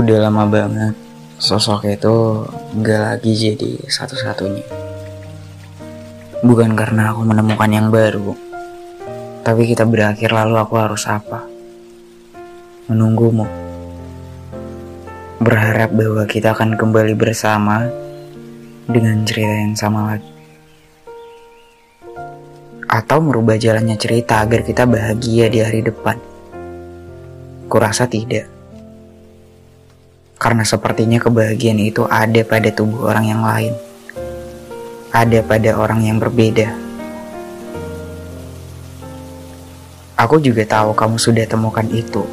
Udah lama banget sosok itu gak lagi jadi satu-satunya. Bukan karena aku menemukan yang baru, tapi kita berakhir lalu aku harus apa? Menunggumu. Berharap bahwa kita akan kembali bersama dengan cerita yang sama lagi. Atau merubah jalannya cerita agar kita bahagia di hari depan. Kurasa tidak. Karena sepertinya kebahagiaan itu ada pada tubuh orang yang lain. Ada pada orang yang berbeda. Aku juga tahu kamu sudah temukan itu.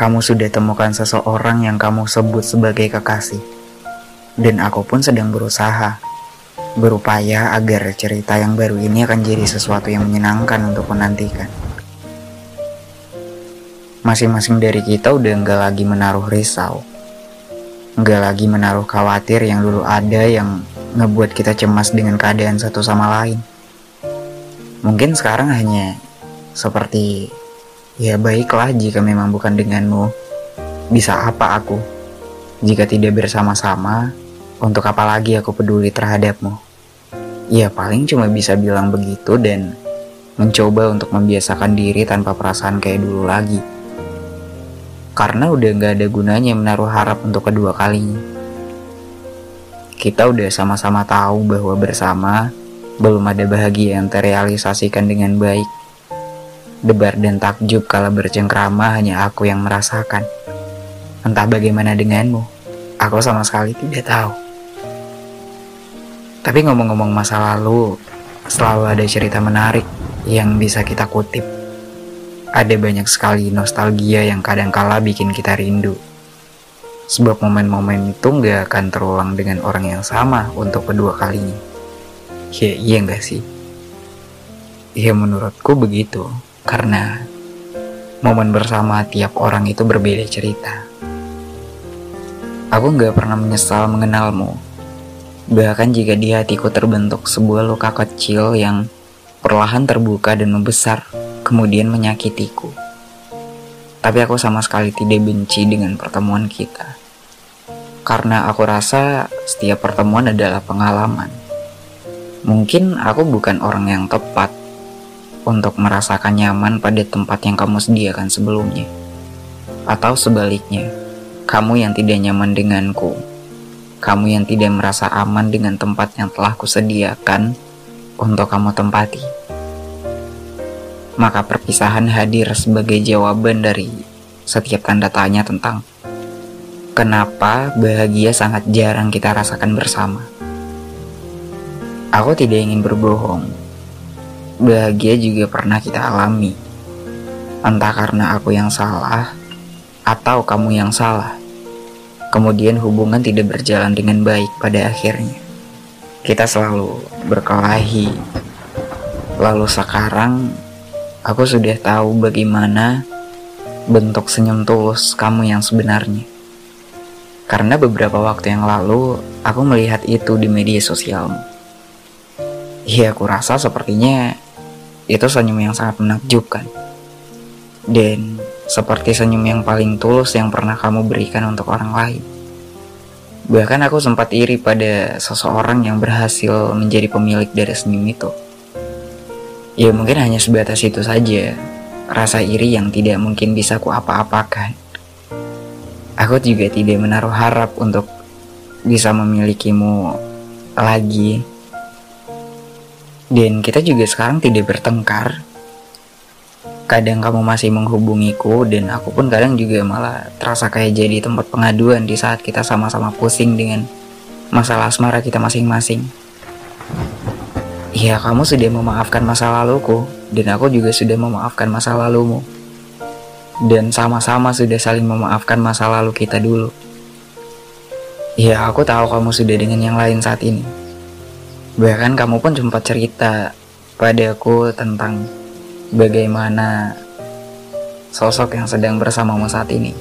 Kamu sudah temukan seseorang yang kamu sebut sebagai kekasih. Dan aku pun sedang berusaha berupaya agar cerita yang baru ini akan jadi sesuatu yang menyenangkan untuk menantikan. Masing-masing dari kita udah nggak lagi menaruh risau, nggak lagi menaruh khawatir yang dulu ada yang ngebuat kita cemas dengan keadaan satu sama lain. Mungkin sekarang hanya seperti ya baiklah jika memang bukan denganmu, bisa apa aku jika tidak bersama-sama untuk apa lagi aku peduli terhadapmu? Ya paling cuma bisa bilang begitu dan mencoba untuk membiasakan diri tanpa perasaan kayak dulu lagi. Karena udah gak ada gunanya menaruh harap untuk kedua kalinya. Kita udah sama-sama tahu bahwa bersama belum ada bahagia yang terrealisasikan dengan baik. Debar dan takjub kala bercengkrama hanya aku yang merasakan. Entah bagaimana denganmu, aku sama sekali tidak tahu. Tapi ngomong-ngomong masa lalu, selalu ada cerita menarik yang bisa kita kutip. Ada banyak sekali nostalgia yang kadang-kala bikin kita rindu. Sebab momen-momen itu nggak akan terulang dengan orang yang sama untuk kedua kalinya. Ya iya nggak sih? Ya menurutku begitu, karena momen bersama tiap orang itu berbeda cerita. Aku nggak pernah menyesal mengenalmu, Bahkan jika di hatiku terbentuk sebuah luka kecil yang perlahan terbuka dan membesar, kemudian menyakitiku. Tapi aku sama sekali tidak benci dengan pertemuan kita. Karena aku rasa setiap pertemuan adalah pengalaman. Mungkin aku bukan orang yang tepat untuk merasakan nyaman pada tempat yang kamu sediakan sebelumnya. Atau sebaliknya, kamu yang tidak nyaman denganku kamu yang tidak merasa aman dengan tempat yang telah kusediakan untuk kamu tempati. Maka perpisahan hadir sebagai jawaban dari setiap tanda tanya tentang kenapa bahagia sangat jarang kita rasakan bersama. Aku tidak ingin berbohong. Bahagia juga pernah kita alami. Entah karena aku yang salah atau kamu yang salah. Kemudian hubungan tidak berjalan dengan baik pada akhirnya. Kita selalu berkelahi. Lalu sekarang aku sudah tahu bagaimana bentuk senyum tulus kamu yang sebenarnya. Karena beberapa waktu yang lalu aku melihat itu di media sosialmu. Iya, aku rasa sepertinya itu senyum yang sangat menakjubkan. Dan seperti senyum yang paling tulus yang pernah kamu berikan untuk orang lain. Bahkan aku sempat iri pada seseorang yang berhasil menjadi pemilik dari senyum itu. Ya mungkin hanya sebatas itu saja, rasa iri yang tidak mungkin bisa ku apa-apakan. Aku juga tidak menaruh harap untuk bisa memilikimu lagi. Dan kita juga sekarang tidak bertengkar, kadang kamu masih menghubungiku dan aku pun kadang juga malah terasa kayak jadi tempat pengaduan di saat kita sama-sama pusing dengan masalah asmara kita masing-masing. Iya, kamu sudah memaafkan masa laluku dan aku juga sudah memaafkan masa lalumu. Dan sama-sama sudah saling memaafkan masa lalu kita dulu. Iya, aku tahu kamu sudah dengan yang lain saat ini. Bahkan kamu pun sempat cerita padaku tentang bagaimana sosok yang sedang bersamamu saat ini.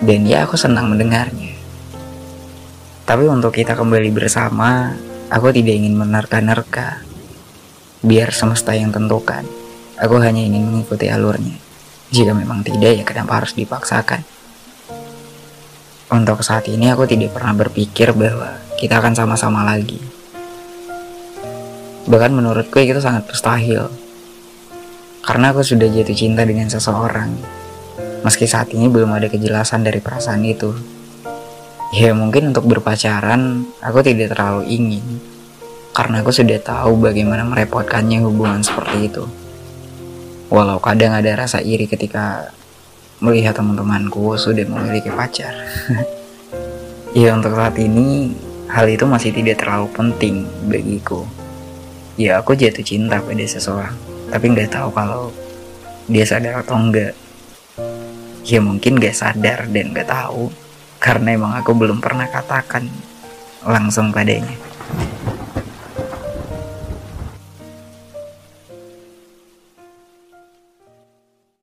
Dan ya aku senang mendengarnya. Tapi untuk kita kembali bersama, aku tidak ingin menerka-nerka. Biar semesta yang tentukan. Aku hanya ingin mengikuti alurnya. Jika memang tidak, ya kenapa harus dipaksakan? Untuk saat ini aku tidak pernah berpikir bahwa kita akan sama-sama lagi. Bahkan menurutku itu sangat mustahil. Karena aku sudah jatuh cinta dengan seseorang. Meski saat ini belum ada kejelasan dari perasaan itu. Ya mungkin untuk berpacaran aku tidak terlalu ingin. Karena aku sudah tahu bagaimana merepotkannya hubungan seperti itu. Walau kadang ada rasa iri ketika melihat teman-temanku sudah memiliki pacar. ya untuk saat ini hal itu masih tidak terlalu penting bagiku. Ya aku jatuh cinta pada seseorang, tapi nggak tahu kalau dia sadar atau enggak. Ya mungkin gak sadar dan gak tahu karena emang aku belum pernah katakan langsung padanya.